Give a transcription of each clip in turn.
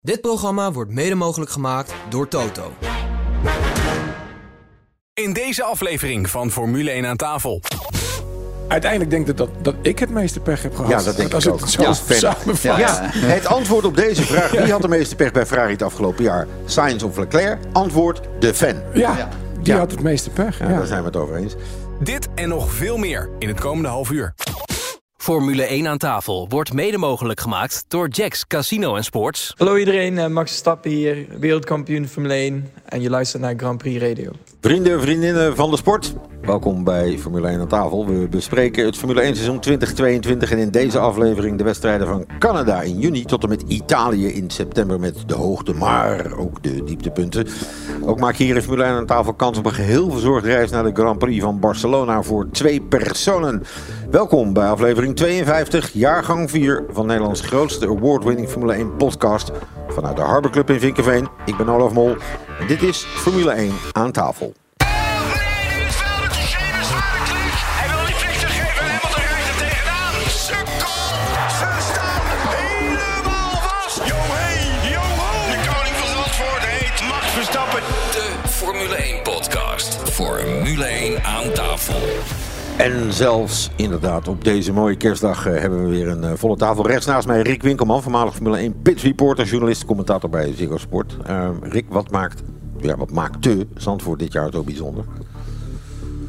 Dit programma wordt mede mogelijk gemaakt door Toto. In deze aflevering van Formule 1 aan tafel. Uiteindelijk denk ik dat, dat ik het meeste pech heb gehad. Ja, dat denk als ik het ook. zo Ja. Ja, het antwoord op deze vraag: wie had de meeste pech bij Ferrari het afgelopen jaar? Sainz of Leclerc? Antwoord: de fan. Ja, die Ja. had het meeste pech. Ja, Ja, Daar zijn we het over eens. Dit en nog veel meer in het komende half uur. Formule 1 aan tafel wordt mede mogelijk gemaakt door Jacks Casino en Sports. Hallo iedereen, eh, Max Verstappen hier, wereldkampioen Formule 1 en je luistert naar Grand Prix Radio. Vrienden en vriendinnen van de sport, welkom bij Formule 1 aan tafel. We bespreken het Formule 1 seizoen 2022 en in deze aflevering de wedstrijden van Canada in juni tot en met Italië in september met de hoogte, maar ook de dieptepunten. Ook maak je hier in Formule 1 aan tafel kans op een geheel verzorgd reis naar de Grand Prix van Barcelona voor twee personen. Welkom bij aflevering 52, jaargang 4 van Nederlands grootste award-winning Formule 1 podcast vanuit de Harbor Club in Vinkenveen. Ik ben Olaf Mol en dit is Formule 1 aan tafel. De koning van Zandvoort heet Max Verstappen. De Formule 1 podcast. Formule 1 aan tafel. En zelfs inderdaad op deze mooie kerstdag eh, hebben we weer een eh, volle tafel. Rechts naast mij Rick Winkelman, voormalig Formule 1 pit reporter, journalist, commentator bij Ziggo Sport. Eh, Rick, wat maakt, ja, wat maakte Zandvoort dit jaar zo bijzonder?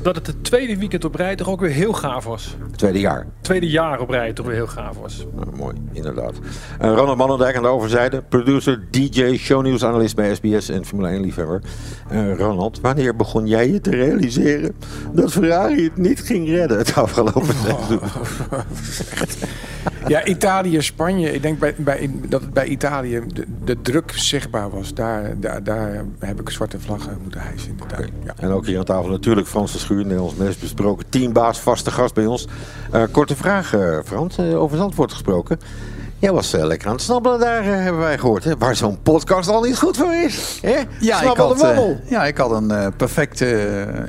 Dat het het tweede weekend op rij toch ook weer heel gaaf was. Tweede jaar. Tweede jaar op rij toch weer heel gaaf was. Nou, mooi, inderdaad. Eh, Ronald Mannendijk aan de overzijde. Producer, DJ, shownieuwsanalist bij SBS en Formule 1 liefhebber. Eh, Ronald, wanneer begon jij je te realiseren dat Ferrari het niet ging redden het afgelopen seizoen? Ja, Italië, Spanje. Ik denk bij, bij, dat het bij Italië de, de druk zichtbaar was. Daar, daar, daar heb ik zwarte vlaggen moeten hijsen. Inderdaad. Ja. En ook hier aan tafel natuurlijk Frans de Schuur, Nederlands meest besproken teambaas, vaste gast bij ons. Eh, korte vraag, eh, Frans, eh, over Zandvoort gesproken. Jij was lekker aan het snabbelen daar, hebben wij gehoord. Hè? Waar zo'n podcast al niet goed voor is. Hè? Ja, ik had, ja, ik had een perfecte...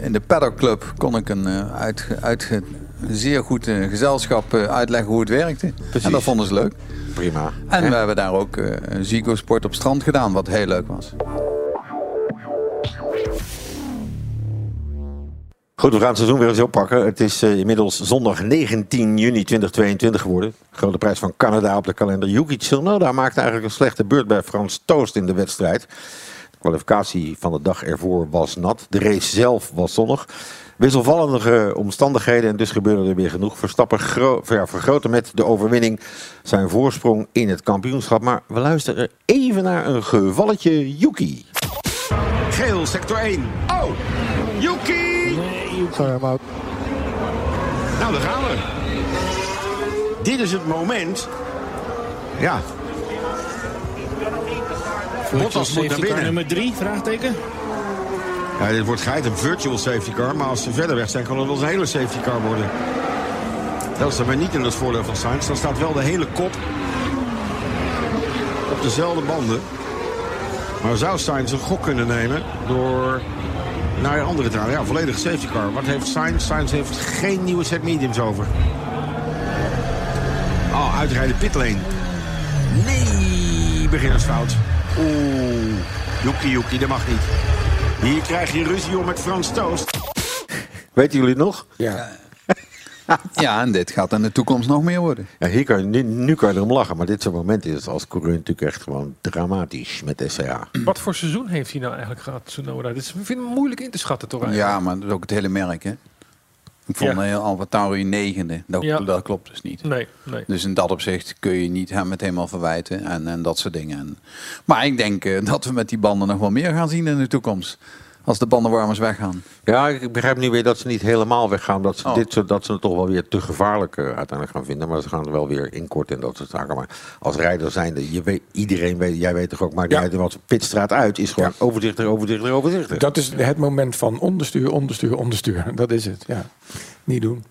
in de Paddock Club kon ik een uitge, uitge- zeer goed gezelschap uitleggen hoe het werkte. En dat vonden ze leuk. Prima. En Hè? we hebben daar ook een Zico Sport op strand gedaan, wat heel leuk was. Goed, we gaan het seizoen weer eens oppakken. Het is eh, inmiddels zondag 19 juni 2022 geworden. Grote prijs van Canada op de kalender. Yuki Tsunoda maakte eigenlijk een slechte beurt bij Frans Toost in de wedstrijd. De kwalificatie van de dag ervoor was nat. De race zelf was zonnig. Wisselvallige omstandigheden en dus gebeurde er weer genoeg. Verstappen ja, vergroten met de overwinning zijn voorsprong in het kampioenschap. Maar we luisteren even naar een gevalletje Yuki. Geel, sector 1. Oh. Nou, daar gaan we. Dit is het moment. Ja. Bottas moet naar binnen. nummer 3, vraagteken. Ja, dit wordt geit een virtual safety car. Maar als ze verder weg zijn, kan het wel een hele safety car worden. Dat is dan niet in het voordeel van Sainz. Dan staat wel de hele kop op dezelfde banden. Maar zou Sainz een gok kunnen nemen door naar een andere gaan? Ja, volledige safety car. Wat heeft Sainz? Sainz heeft geen nieuwe set mediums over. Oh, uitrijden pitlane. Nee, beginnersfout. Oeh, Yuki Yuki, dat mag niet. Hier krijg je ruzie om met Frans Toost. Weten jullie het nog? Ja. Ja, en dit gaat in de toekomst nog meer worden. Ja, hier kan je, nu, nu kan je erom lachen, maar dit soort momenten is als coureur natuurlijk echt gewoon dramatisch met SCA. Wat voor seizoen heeft hij nou eigenlijk gehad, Tsunoda? Dit is, ik vind het moeilijk in te schatten toch eigenlijk. Ja, maar dat is ook het hele merk, hè. Ik vond Ja. ja. Alfa Tauri negende. Dat, Ja. dat klopt dus niet. Nee, nee. Dus in dat opzicht kun je niet hem het helemaal verwijten en, en dat soort dingen. En, maar ik denk eh, dat we met die banden nog wel meer gaan zien in de toekomst. Als de bandenwarmers weggaan. Ja, ik begrijp nu weer dat ze niet helemaal weggaan. Dat ze, Oh. dit soort, dat ze het toch wel weer te gevaarlijk eh, uiteindelijk gaan vinden. Maar ze gaan er wel weer inkorten en dat soort zaken. Maar als rijder zijnde, je weet, iedereen weet, jij weet toch ook, maar Ja. ja. wat pitstraat uit is gewoon overzichtig, overzichtig, overzichtig. Dat is het moment van onderstuur, onderstuur, onderstuur. Dat is het, ja. Niet doen.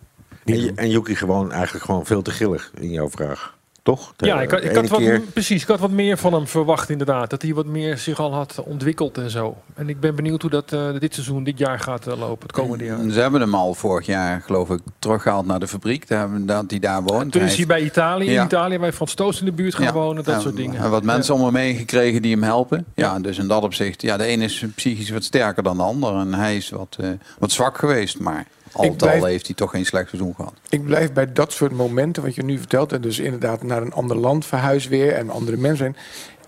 Niet en, doen. en Yuki gewoon eigenlijk gewoon veel te gillig in jouw vraag. Toch? De- Ja, ik ik had wat, keer- precies. Ik had wat meer van hem verwacht, inderdaad. Dat hij wat meer zich al had ontwikkeld en zo. En ik ben benieuwd hoe dat eh, dit seizoen, dit jaar gaat eh, lopen, het komende jaar. Ze hebben hem al vorig jaar, geloof ik, teruggehaald naar de fabriek. Daar, hebben- dat hij daar woont. Toen is hij bij Italië, in Ja. Italië bij Frans Toos in de buurt gaan Ja. wonen, dat soort dingen. En wat mensen Ja. om hem heen gekregen die hem helpen. Ja, dus in dat opzicht, ja, de ene is psychisch wat sterker dan de ander. En hij is wat, eh, wat zwak geweest. Maar al blijf- heeft hij toch geen slecht seizoen gehad. Ik blijf bij dat soort momenten wat je nu vertelt. En dus inderdaad naar een ander land verhuis weer en andere mensen.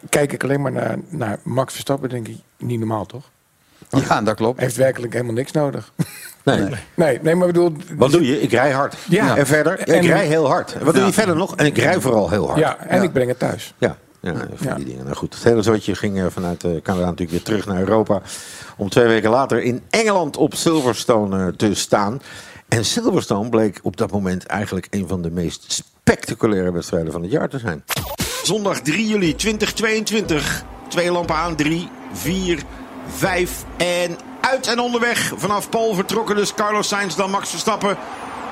Kijk ik alleen maar naar, naar Max Verstappen, denk ik, niet normaal toch? Ja, dat klopt. Hij heeft werkelijk helemaal niks nodig. Nee. Nee, nee maar ik bedoel... Wat doe je? Ik rij hard. Ja. En verder? Ja, ik En- rij heel hard. Wat doe Ja. je verder nog? En ik rij vooral heel hard. Ja, en Ja. ik breng het thuis. Ja, ja, van Ja. die dingen. Nou goed, het hele zootje ging eh, vanuit eh, Canada natuurlijk weer terug naar Europa. Om twee weken later in Engeland op Silverstone eh, te staan. En Silverstone bleek op dat moment eigenlijk een van de meest spectaculaire wedstrijden van het jaar te zijn. Zondag 3 juli 2022. Twee lampen aan. 3, 4, 5 en uit en onderweg. Vanaf Pol vertrokken dus Carlos Sainz, dan Max Verstappen.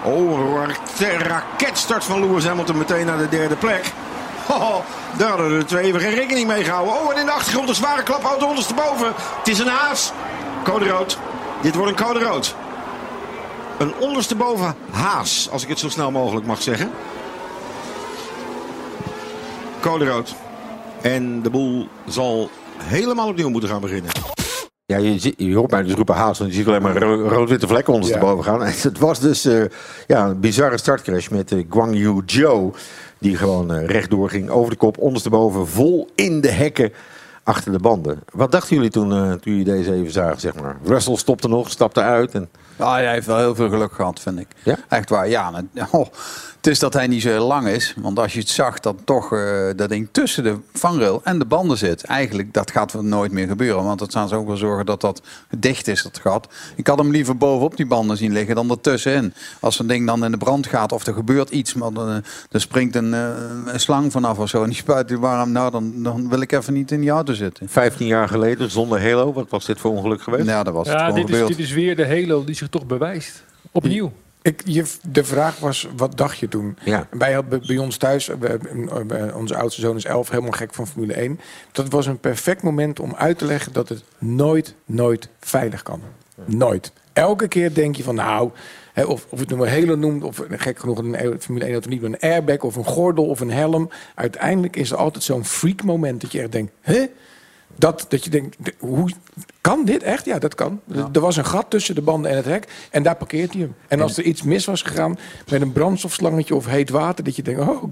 Oh, een raketstart van Lewis Hamilton meteen naar de derde plek. Oh, daar hadden de twee even geen rekening mee gehouden. Oh, en in de achtergrond een zware klapauto ondersteboven. Het is een haas. Code rood. Dit wordt een code rood. Een ondersteboven haas, als ik het zo snel mogelijk mag zeggen. Code rood. En de boel zal helemaal opnieuw moeten gaan beginnen. Ja, je, zie- je hoort mij dus roepen haas, want je ziet alleen maar ro- rood-witte vlekken ondersteboven gaan. En het was dus eh, ja, een bizarre startcrash met eh, Guang Yu Zhou. Die gewoon eh, rechtdoor ging, over de kop, ondersteboven, vol in de hekken achter de banden. Wat dachten jullie toen, eh, toen jullie deze even zagen, zeg maar? Russell stopte nog, stapte uit. En... Ah, hij heeft wel heel veel geluk gehad, vind ik. Ja? Echt waar, ja. nou, oh, het is dat hij niet zo heel lang is. Want als je het zag dat toch eh, dat ding tussen de vangrail en de banden zit. Eigenlijk, dat gaat wel nooit meer gebeuren. Want dat gaan ze ook wel zorgen dat dat dicht is, dat gat. Ik had hem liever bovenop die banden zien liggen dan ertussenin. Als zo'n ding dan in de brand gaat of er gebeurt iets. Maar dan, eh, er springt een, eh, een slang vanaf of zo. En die spuit die warm. Nou, dan, dan wil ik even niet in die auto zitten. 15 jaar geleden, zonder Halo. Wat was dit voor ongeluk geweest? Ja, dat was het Ja, gewoon dit is, dit is weer de Halo die zich toch bewijst. Opnieuw. Ik, je, de vraag was, wat dacht je toen? Ja. Wij hadden bij ons thuis, we- we- onze oudste zoon is 11, helemaal gek van Formule 1. Dat was een perfect moment om uit te leggen dat het nooit, nooit veilig kan. Nooit. Elke keer denk je van nou, hè, of, of het nu maar Halo noemt, of gek genoeg een Formule 1 auto niet, maar een airbag of een gordel of een helm. Uiteindelijk is er altijd zo'n freak moment dat je echt denkt, hè? Dat, dat je denkt, de- hoe kan dit echt? Ja, dat kan. Er was een gat tussen de banden en het hek en daar parkeert hij hem. En als er iets mis was gegaan met een brandstofslangetje of heet water, dat je denkt, oh,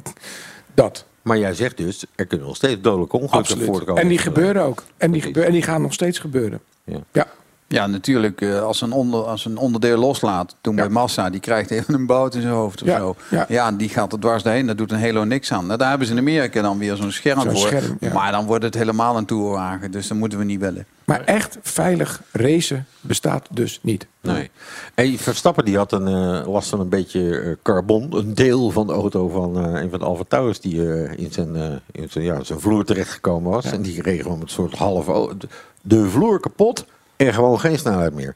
dat. Maar jij zegt dus, er kunnen nog steeds dodelijke ongelukken Absoluut. voorkomen. En die gebeuren ook. En die, gebeuren, en die gaan nog steeds gebeuren. Ja. Ja. Ja, natuurlijk. eh, Als een, onder, als een onderdeel loslaat, toen bij Massa, die krijgt even een bout in zijn hoofd of Ja, zo. ja. Ja, die gaat er dwars doorheen. Dat doet een Halo niks aan. Nou, daar hebben ze in Amerika dan weer zo'n scherm Zo'n voor. scherm, ja. Maar dan wordt het helemaal een tourwagen. Dus dat moeten we niet willen. Maar echt veilig racen bestaat dus niet. Nee. En Verstappen die had een, last van een beetje eh, carbon. Een deel van de auto van eh, een van de Alfa die eh, in, zijn, eh, in zijn, ja, zijn vloer terechtgekomen was. En die gewoon met een soort de- De vloer kapot en gewoon geen snelheid meer.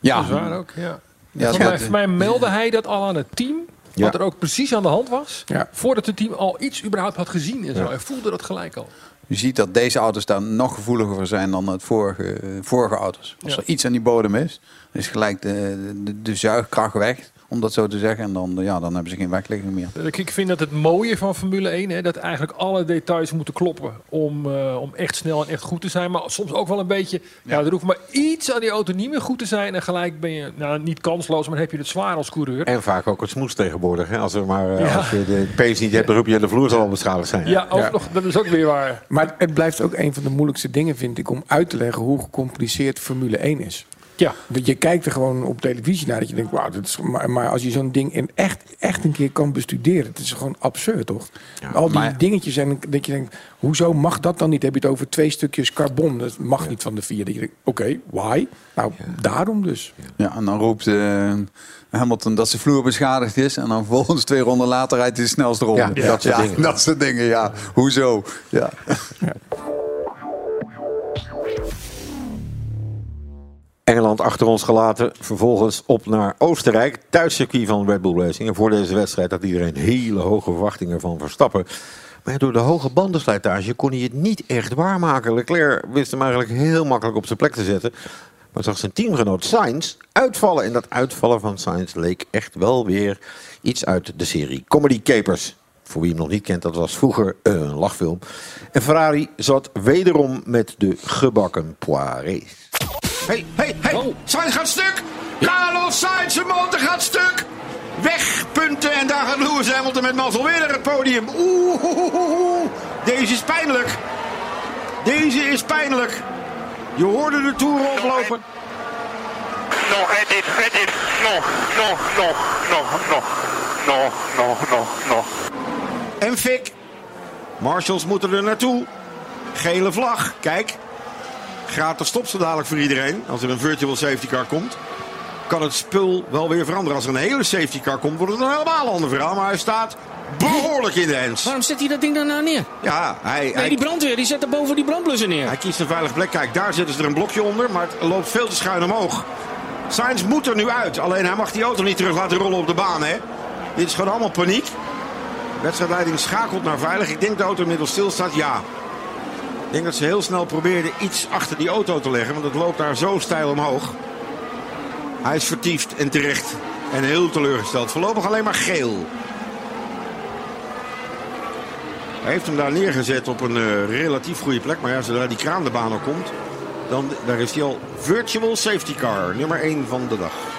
Ja, Dat is waar ook, ja. Ja, voor, mij, voor mij meldde hij dat al aan het team. Ja. Wat er ook precies aan de hand was. Ja. Voordat het team al iets überhaupt had gezien. En zo. Ja. Hij voelde dat gelijk al. Je ziet dat deze auto's daar nog gevoeliger voor zijn dan het vorige, vorige auto's. Als Ja. er iets aan die bodem is, dan is gelijk de, de, de zuigkracht weg. Om dat zo te zeggen. En dan, ja, dan hebben ze geen wegligging meer. Ik ik vind dat het mooie van Formule 1, hè, dat eigenlijk alle details moeten kloppen om, eh, om echt snel en echt goed te zijn. Maar soms ook wel een beetje, ja, er hoeft maar iets aan die auto niet meer goed te zijn. En gelijk ben je, nou niet kansloos, maar dan heb je het zwaar als coureur. En vaak ook het smoes tegenwoordig. Hè? Als, er maar, eh, Ja. als je de pace niet hebt, dan roep je de vloer zal al beschadigd zijn. Ja, ook Ja. nog, dat is ook weer waar. Maar het blijft ook een van de moeilijkste dingen, vind ik, om uit te leggen hoe gecompliceerd Formule 1 is. Ja, Dat je kijkt er gewoon op televisie naar dat je denkt, wauw, dit is, maar, maar als je zo'n ding in echt, echt een keer kan bestuderen, het is gewoon absurd, toch? Al die maar- dingetjes en dat je denkt, hoezo mag dat dan niet? Heb je het over twee stukjes carbon? Dat mag niet van de vier. Dat je denkt, oké, why? Nou, daarom dus. Ja, en dan roept eh, Hamilton dat zijn vloer beschadigd is. En dan volgens twee ronden later rijdt hij de snelste ronde. Ja, dat soort dingen. Dat soort dingen, ja. Hoezo? Ja. Engeland achter ons gelaten. Vervolgens op naar Oostenrijk. Thuiscircuit van Red Bull Racing. En voor deze wedstrijd had iedereen hele hoge verwachtingen van Verstappen. Maar door de hoge bandenslijtage kon hij het niet echt waarmaken. Leclerc wist hem eigenlijk heel makkelijk op zijn plek te zetten. Maar zag zijn teamgenoot Sainz uitvallen. En dat uitvallen van Sainz leek echt wel weer iets uit de serie Comedy Capers. Voor wie hem nog niet kent, dat was vroeger een lachfilm. En Ferrari zat wederom met de gebakken poirés. Hey, hey, hey! Sainz gaat stuk! Carlos Sainz, zijn motor gaat stuk! Weg, punten. En daar gaat Lewis Hamilton met mazzel weer naar het podium. Oeh, oeh, oeh, oeh. Deze is pijnlijk. Deze is pijnlijk. Je hoorde de toer oplopen. Nog, het is, het is, nog, nog, nog, nog, nog, nog, nog, nog, nog. En Fik. Marshals moeten er naartoe. Gele vlag. Kijk. Gratis stop zo dadelijk voor iedereen. Als er een virtual safety car komt. Kan het spul wel weer veranderen. Als er een hele safety car komt, wordt het een helemaal ander verhaal. Maar hij staat behoorlijk in de hens. Waarom zet hij dat ding dan nou neer? Ja, hij, Nee, hij, die brandweer die zet er boven die brandblussen neer. hij kiest een veilige plek. Kijk, daar zetten ze er een blokje onder. Maar het loopt veel te schuin omhoog. Sainz moet er nu uit. Alleen hij mag die auto niet terug laten rollen op de baan. Hè? Dit is gewoon allemaal paniek. Wedstrijdleiding schakelt naar veilig. Ik denk de auto inmiddels stilstaat. Ja. Ik denk dat ze heel snel probeerden iets achter die auto te leggen. Want het loopt daar zo steil omhoog. Hij is vertiefd en terecht. En heel teleurgesteld. Voorlopig alleen maar geel. Hij heeft hem daar neergezet op een eh, relatief goede plek. Maar ja, zodra die kraan de baan op komt, dan daar is hij al virtual safety car. Nummer 1 van de dag.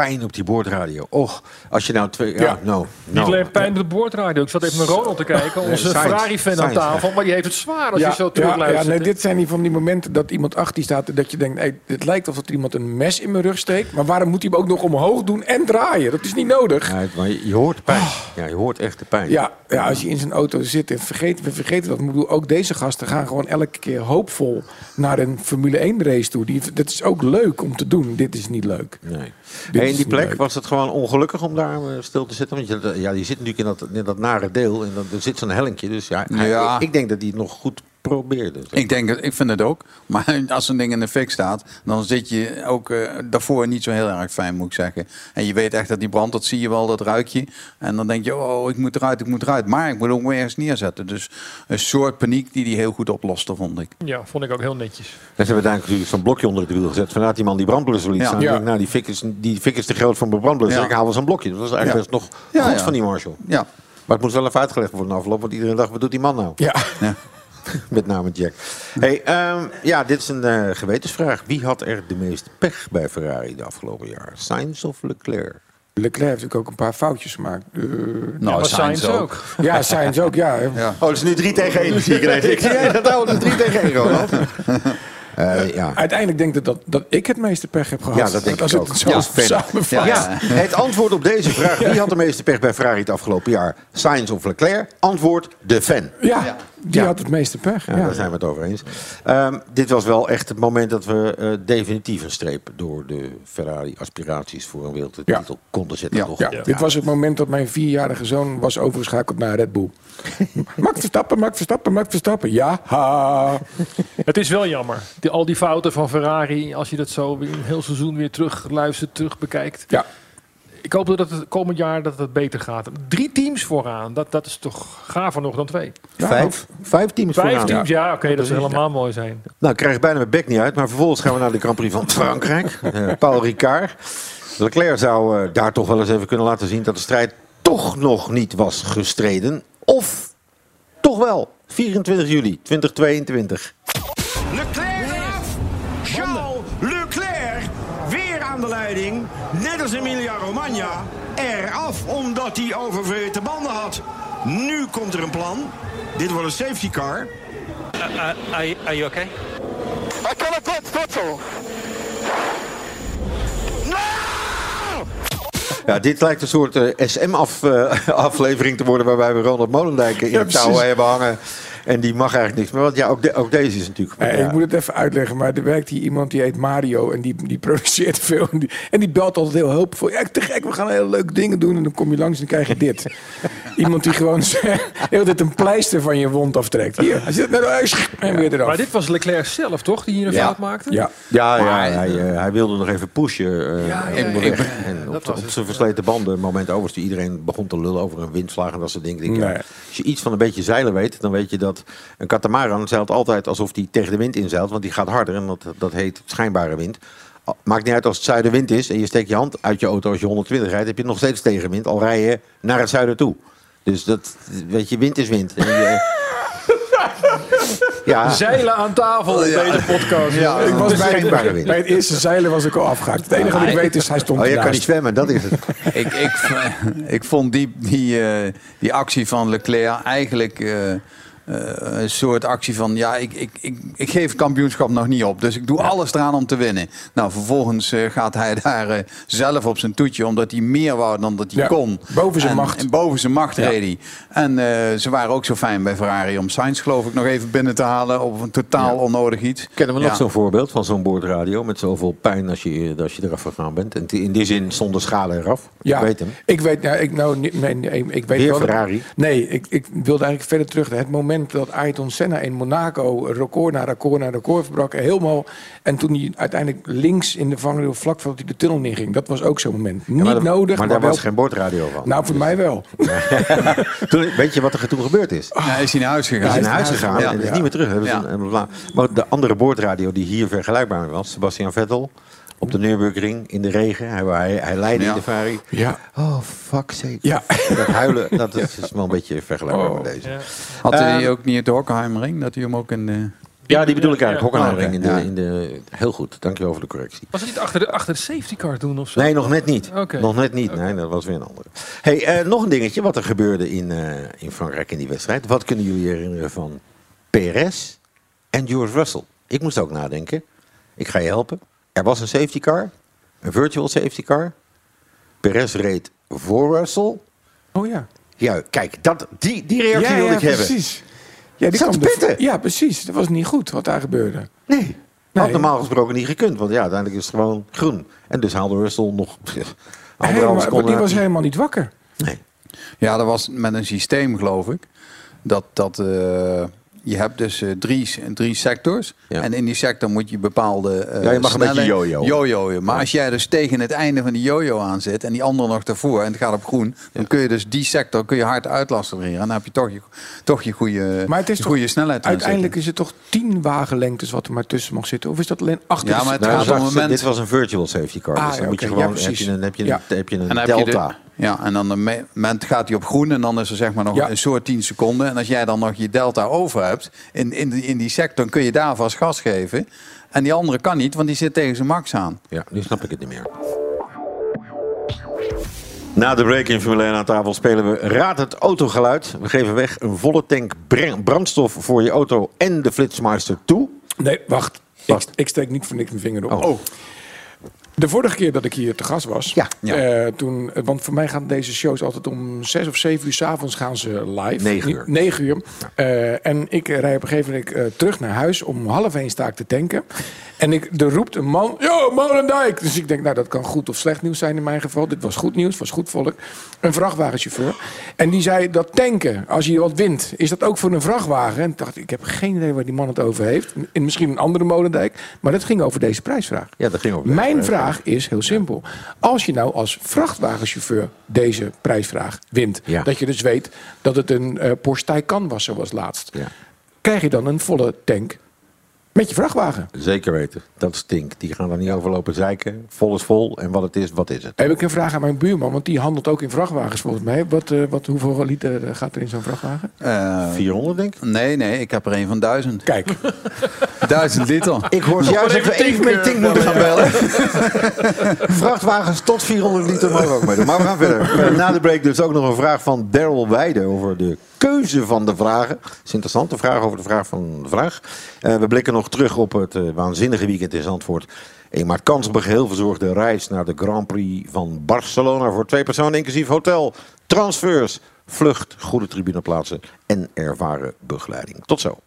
Pijn op die boordradio. Och, als je nou twee... Ja, Ja. nou, Niet nou. alleen pijn op de boordradio. Ik zat even naar Ronald te kijken. Onze. Ferrari-fan aan tafel. Maar die heeft het zwaar als je zo terugluistert. ja, nee, dit zijn die van die momenten dat iemand achter je staat... dat je denkt, hey, het lijkt alsof er iemand een mes in mijn rug steekt. Maar waarom moet hij hem ook nog omhoog doen en draaien? Dat is niet nodig. Ja, maar je, je hoort pijn. Ja, je hoort echt de pijn. Ja, ja, als je in zijn auto zit en vergeet, we vergeten dat. Ik bedoel, ook deze gasten gaan gewoon elke keer hoopvol naar een Formule 1 race toe. Die, dat is ook leuk om te doen. Dit is niet leuk. Nee. Dit Hey, is in die plek leuk. was het gewoon ongelukkig om daar eh, stil te zitten. Want je, ja, die zit natuurlijk in dat, in dat nare deel. En dan, er zit zo'n hellinkje. Dus ja, Ja. ik, ik denk dat hij het nog goed probeerde. Ik denk, ik vind het ook. Maar als een ding in de fik staat, dan zit je ook eh, daarvoor niet zo heel erg fijn, moet ik zeggen. En je weet echt dat die brandt, dat zie je wel, dat ruik je. En dan denk je, oh, ik moet eruit, ik moet eruit. Maar ik moet ook weer ergens neerzetten. Dus een soort paniek die die heel goed oploste, vond ik. Ja, vond ik ook heel netjes. En ze hebben uiteindelijk natuurlijk zo'n blokje onder het wiel gezet. Vanuit die man die brandblusser liet Ja. staan. Ja. Denk, nou, die fik, is, die fik is te groot voor mijn brandblusser. Ja. Ik haal wel zo'n blokje. Dat was eigenlijk Ja. best nog Ja, goed ja. van die Marshall. Ja, Maar het moest wel even uitgelegd worden afloop. Want iedereen dacht, wat doet die man nou? Ja, Met name Jack. Hey, ehm, ja, dit is een eh, gewetensvraag. Wie had er de meeste pech bij Ferrari de afgelopen jaar? Sainz of Leclerc? Leclerc heeft natuurlijk ook een paar foutjes gemaakt. Eh, nou, maar Sainz ook. ja, Sainz ook, ja. Ja. Oh, het is nu 3 tegen 1. Zie ik ineens. Ik zie jij dat het is 3 tegen 1, Ronald. Eh, ja. Uiteindelijk denk ik dat, dat ik het meeste pech heb gehad. Ja, dat denk als ik het ook. zo Ja. Ja. Ja, het antwoord op deze vraag. Wie had de meeste pech bij Ferrari het afgelopen jaar? Sainz of Leclerc? Antwoord, de fan. Ja, die Ja. had het meeste pech. Ja, Ja, Daar zijn we het over eens. Ehm, dit was wel echt het moment dat we eh, definitief een streep door de Ferrari-aspiraties voor een wereldtitel Ja. konden zetten. Ja. toch? Ja, dit was het moment dat mijn vierjarige zoon was overgeschakeld naar Red Bull. Max Verstappen, Max Verstappen, Max Verstappen. Ja, ha. Het is wel jammer. Die, al die fouten van Ferrari, als je dat zo een heel seizoen weer terug luistert, terug bekijkt. Ja, Ik hoop dat het komend jaar dat het beter gaat. Drie teams vooraan, dat, dat is toch gaver nog dan twee. Ja, Vijf, vijf teams Vijf vooraan. teams, ja, oké, dat zou helemaal mooi zijn. Nou, ik krijg bijna mijn bek niet uit. Maar vervolgens gaan we naar de Grand Prix van Frankrijk. Eh, Paul Ricard. Leclerc zou eh, daar toch wel eens even kunnen laten zien... dat de strijd toch nog niet was gestreden. Of toch wel. 24 juli 2022. Net als Emilia Romagna. Eraf omdat hij oververhitte banden had. Nu komt er een plan. Dit wordt een safety car. Are, are you okay? I cannot put throttle. Ja, dit lijkt een soort SM-aflevering te worden... waarbij we Ronald Molendijk in Ja, het touw hebben hangen. En die mag eigenlijk niks meer. Want ja, ook, de- ook deze is natuurlijk... Eh, ja. Ik moet het even uitleggen, maar er werkt hier iemand die heet Mario en die, die produceert veel. En die, en die belt altijd heel hulpvol. Ja, te gek, we gaan hele leuke dingen doen. En dan kom je langs en dan krijg je dit. iemand die gewoon heel dit een pleister van je wond aftrekt. Hier, hij zit naar huis en weer eraf. Maar dit was Leclerc zelf, toch? Die hier een Ja. fout maakte? Ja. Ja, ja Maar- hij, eh, hij wilde nog even pushen. eh, Ja, ja, onderweg. ja. En Dat op, was op het. zijn versleten banden, moment overste, iedereen begon te lullen over een windvlaag en dat soort dingen. Ik denk, ja, Nee. als je iets van een beetje zeilen weet, dan weet je dat een katamaran zeilt altijd alsof hij tegen de wind inzeilt, want die gaat harder en dat, dat heet schijnbare wind. Maakt niet uit als het zuidenwind is en je steekt je hand uit je auto als je 120 rijdt, heb je nog steeds tegenwind, al rij je naar het zuiden toe. Dus dat, weet je, wind is wind. En je- ja, Zeilen aan tafel in deze podcast. Ja, Ik was bij, bij het eerste zeilen was ik al afgehaakt. Het enige wat ik weet is, hij stond Oh, je kan niet zwemmen, dat is het. ik, ik, ik vond die, die, eh, die actie van Leclerc eigenlijk eh, eh, een soort actie van... ja, ik, ik, ik, ik geef het kampioenschap nog niet op. Dus ik doe alles eraan om te winnen. Nou, vervolgens eh, gaat hij daar eh, zelf op zijn toetje... omdat hij meer wou dan dat hij Ja, kon. boven zijn En- macht. En boven zijn macht Ja. reed hij. En eh, ze waren ook zo fijn bij Ferrari om Sainz geloof ik nog even binnen te halen... op een totaal onnodig iets. Kennen we nog zo'n voorbeeld van zo'n boordradio met zoveel pijn als je, als je eraf gegaan bent? En in die zin zonder schade eraf. Ja, Ik weet hem. Ik weet, nou, ik, nou, niet- nee, nee, ik weet Weer wel dat- nee, ik, ik wilde eigenlijk verder terug. Het moment dat Ayrton Senna in Monaco record na record na record verbrak. Helemaal. En toen hij uiteindelijk links in de vangrail vlak voordat hij de tunnel inging. Dat was ook zo'n moment. Niet maar dat- nodig, Maar maar, daar wel... was geen boordradio van. Nou, voor mij wel. Toen, weet je wat er toen gebeurd is? Ja, is hij naar huis gegaan? Hij is naar huis gegaan Ja. en is niet meer terug. Een- een Maar de andere boordradio die hier vergelijkbaar was, Sebastian Vettel, op de Nürburgring in de regen. Hij, hij, hij leidde Ja. in de Ferrari. Ja. Oh, fuck sake. Ja. Dat huilen, dat is is wel een beetje vergelijkbaar Oh. met deze. Ja. Had hij Eh, ook niet het Hockenheimring? Dat hij hem ook in de... Ja, die bedoel ik eigenlijk. Hockenheimring in, Oh, de, oké. in de... Heel goed, dankjewel voor de correctie. Was het niet achter de, achter de safety car toen of zo? Nee, nog net niet. Nog net niet. Nee, dat was weer een andere. Hey, eh, nog een dingetje wat er gebeurde in, eh, in Frankrijk in die wedstrijd. Wat kunnen jullie herinneren van Perez en George Russell? Ik moest ook nadenken. Ik ga je helpen. Er was een safety car, een virtual safety car. Perez reed voor Russell. Oh ja. Ja, kijk, dat, die, die reactie ja, wilde ja, ik hebben. precies. Ja, die kwam pitten. Ja, precies. Dat was niet goed wat daar gebeurde. Nee. Had Nee. normaal gesproken niet gekund, want ja, uiteindelijk is het gewoon groen. En dus haalde Russell nog maar die uit. was helemaal niet wakker. Nee. Ja, dat was met een systeem, geloof ik. Dat, dat eh, je hebt dus eh, drie, drie sectors. Ja. En in die sector moet je bepaalde eh Ja, je mag een jojoen. Maar als jij dus tegen het einde van die jojo aan zit en die andere nog daarvoor en het gaat op groen, dan kun je dus die sector kun je hard uitlasten En dan heb je toch je, toch je goede, Maar het is je toch- goede snelheid. Uiteindelijk is het toch tien wagenlengtes wat er maar tussen mag zitten? Of is dat alleen achter Ja, maar het Nou, gaat dus om wacht, moment- Dit was een virtual safety car. Ah, dus dan ja, moet je gewoon, Ja, heb je een, heb je een, Ja. heb je een En dan heb je delta. Ja, en dan me- moment gaat hij op groen en dan is er zeg maar nog Ja. een soort 10 seconden. En als jij dan nog je delta over hebt in, in, die, in die sector, dan kun je daar vast gas geven. En die andere kan niet, want die zit tegen zijn max aan. Ja, nu snap ik het niet meer. Na de break in Formule 1 aan tafel spelen we Raad het autogeluid. We geven weg een volle tank br- brandstof voor je auto en de Flitsmeister toe. Nee, wacht. Ik, Wacht. ik steek niet voor niks mijn vinger op. Oh. De vorige keer dat ik hier te gast was, Ja. Ja. eh, toen, want voor mij gaan deze shows altijd om zes of zeven uur s'avonds gaan ze live. Negen uur. Negen uur. Eh, en ik eh, rij op een gegeven moment eh, terug naar huis om half één sta ik te tanken. En ik, er roept een man, yo, Molendijk! Dus ik denk, nou dat kan goed of slecht nieuws zijn in mijn geval. Dit was goed nieuws, was goed volk. Een vrachtwagenchauffeur. En die zei, dat tanken, als je wat wint, is dat ook voor een vrachtwagen? En ik dacht, ik heb geen idee waar die man het over heeft. In misschien een andere Molendijk. Maar dat ging over deze prijsvraag. Ja, dat ging over. Mijn vraag is heel simpel. Als je nou als vrachtwagenchauffeur deze prijsvraag wint, Ja. dat je dus weet dat het een eh Porsche Taycan was zoals laatst, Ja, krijg je dan een volle tank met je vrachtwagen? zeker weten. Dat stinkt. Die gaan er niet over lopen zeiken. Vol is vol. En wat het is, wat is het? Heb ik een vraag aan mijn buurman, want die handelt ook in vrachtwagens volgens mij. Wat, eh, wat, hoeveel liter eh, gaat er in zo'n vrachtwagen? Eh, 400 denk ik. nee, nee, ik heb er een van duizend. Kijk, Duizend liter. Ik hoor juist dat we even met Tink moeten gaan bellen. Vrachtwagens tot 400 liter mogen ook meedoen. Maar we gaan verder. Na de break dus ook nog een vraag van Daryl Weijden over de keuze van de vragen. Dat is interessant, de vraag over de vraag van de vraag. Eh, we blikken nog terug op het eh, waanzinnige weekend in Zandvoort. Een maar kans op een geheel verzorgde reis naar de Grand Prix van Barcelona voor twee personen, inclusief hotel, transfers, vlucht, goede tribuneplaatsen en ervaren begeleiding. Tot zo.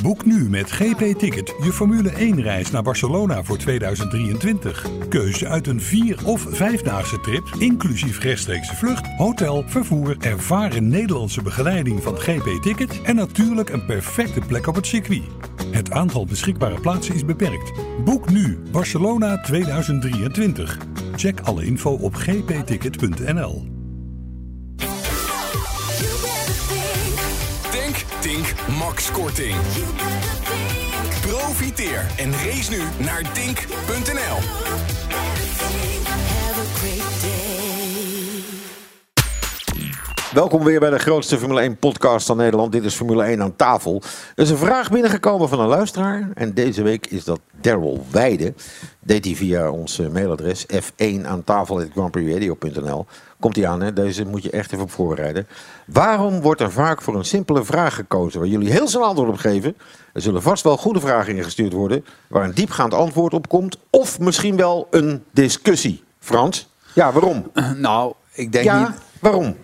Boek nu met GP Ticket je Formule 1-reis naar Barcelona voor 2023. Keuze uit een vier- of vijfdaagse trip, inclusief rechtstreekse vlucht, hotel, vervoer, ervaren Nederlandse begeleiding van GP Ticket en natuurlijk een perfecte plek op het circuit. Het aantal beschikbare plaatsen is beperkt. Boek nu Barcelona 2023. Check alle info op gpticket.nl. Max Korting. Profiteer en race nu naar dink.nl. Welkom weer bij de grootste Formule 1 podcast van Nederland. Dit is Formule 1 aan tafel. Er is een vraag binnengekomen van een luisteraar. En deze week is dat Daryl Weide. Deed hij via ons eh, mailadres f1 aan tafel Komt hij aan, hè? deze moet je echt even op voorbereiden. Waarom wordt er vaak voor een simpele vraag gekozen waar jullie heel snel antwoord op geven? Er zullen vast wel goede vragen ingestuurd worden waar een diepgaand antwoord op komt. Of misschien wel een discussie. Frans? Ja, waarom? Nou, ik denk ja, niet... waarom?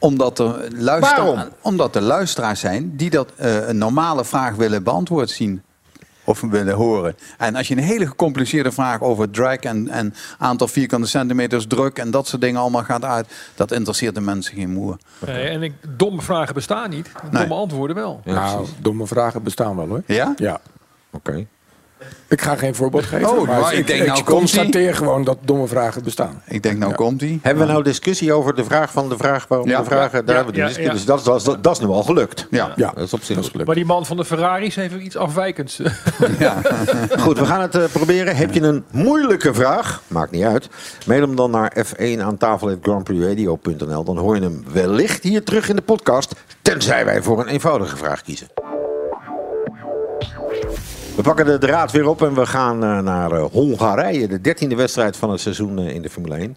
Omdat er, luistera- Waarom? omdat er luisteraars zijn die dat eh, een normale vraag willen beantwoord zien. Of willen horen. En als je een hele gecompliceerde vraag over drag en, en aantal vierkante centimeters druk en dat soort dingen allemaal gaat uit, dat interesseert de mensen geen moer. Nee, en ik, domme vragen bestaan niet. Domme antwoorden wel. nou, domme vragen bestaan wel hoor. Ja? Ja. Oké. Ik ga geen voorbeeld geven, Oh, maar, maar ik denk ik nou constateer gewoon dat domme vragen bestaan. Ik denk, nou komt hij. Hebben we nou discussie over de vraag van de vraag waarom Ja. de vragen? Daar Ja, hebben we ja, dus, ja. dus dat, dat, dat, dat is nu al gelukt. Ja. Ja, Dat is op zich gelukt. Maar die man van de Ferraris heeft iets afwijkends. Goed, we gaan het eh, proberen. Heb je een moeilijke vraag? Maakt niet uit. Mail hem dan naar f1 aan tafel.grandprixradio.nl. Dan hoor je hem wellicht hier terug in de podcast. Tenzij wij voor een eenvoudige vraag kiezen. We pakken de draad weer op en we gaan eh, naar eh, Hongarije. De dertiende wedstrijd van het seizoen eh, in de Formule 1.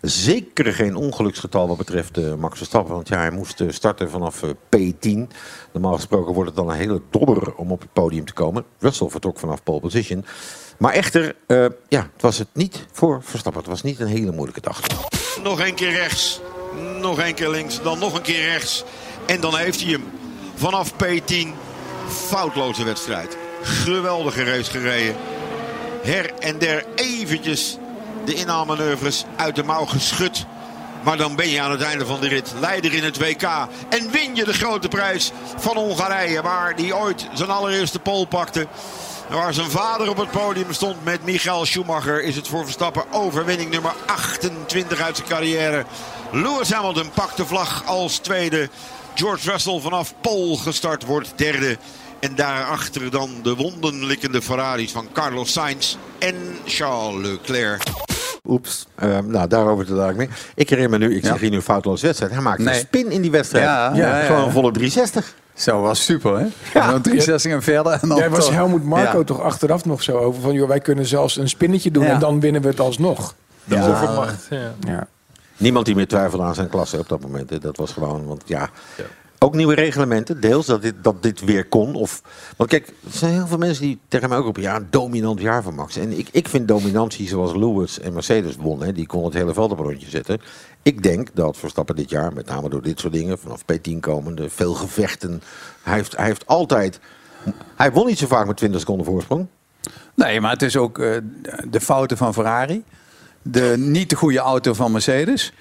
Zeker geen ongeluksgetal wat betreft Max Verstappen. Want ja, hij moest starten vanaf eh, P10. Normaal gesproken wordt het dan een hele dobber om op het podium te komen. Russell vertrok vanaf pole position. Maar echter, ja, het was het niet voor Verstappen. Het was niet een hele moeilijke dag. Nog een keer rechts. Nog een keer links. Dan nog een keer rechts. En dan heeft hij hem. Vanaf P10. Foutloze wedstrijd. Geweldige race gereden. Her en der eventjes de inhaalmanoeuvres uit de mouw geschud. Maar dan ben je aan het einde van de rit leider in het WK. En win je de grote prijs van Hongarije. Waar hij ooit zijn allereerste pole pakte. Waar zijn vader op het podium stond met Michael Schumacher... is het voor Verstappen overwinning nummer 28 uit zijn carrière. Lewis Hamilton pakt de vlag als tweede. George Russell vanaf Pol gestart wordt derde. En daarachter dan de wondenlikkende Ferraris van Carlos Sainz en Charles Leclerc. Oeps, Eh, nou daarover te dadelijk meer. Ik herinner me nu, ik Ja. zeg hier nu foutloos wedstrijd. Hij maakte Nee. een spin in die wedstrijd. Ja, ja, ja. Gewoon een volle 360. Zo was super, hè? En dan 63 en verder. En dan Jij was toch- Helmoet Marco Ja. toch achteraf nog zo over van... Joh, wij kunnen zelfs een spinnetje doen Ja. en dan winnen we het alsnog. De Ja. overmacht. Ja. Ja. Niemand die meer twijfelde aan zijn klasse op dat moment. hè. Dat was gewoon, want ja... Ook nieuwe reglementen, deels dat dit, dat dit weer kon. Of, want kijk, er zijn heel veel mensen die tegen mij ook roepen... ja, dominant jaar van Max. En ik, ik vind dominantie zoals Lewis en Mercedes wonnen... die kon het hele veld op een rondje zetten. Ik denk dat Verstappen dit jaar, met name door dit soort dingen... vanaf P10 komende, veel gevechten... Hij heeft, hij heeft altijd... Hij won niet zo vaak met 20 seconden voorsprong. Nee, maar het is ook eh, de fouten van Ferrari. De niet de goede auto van Mercedes.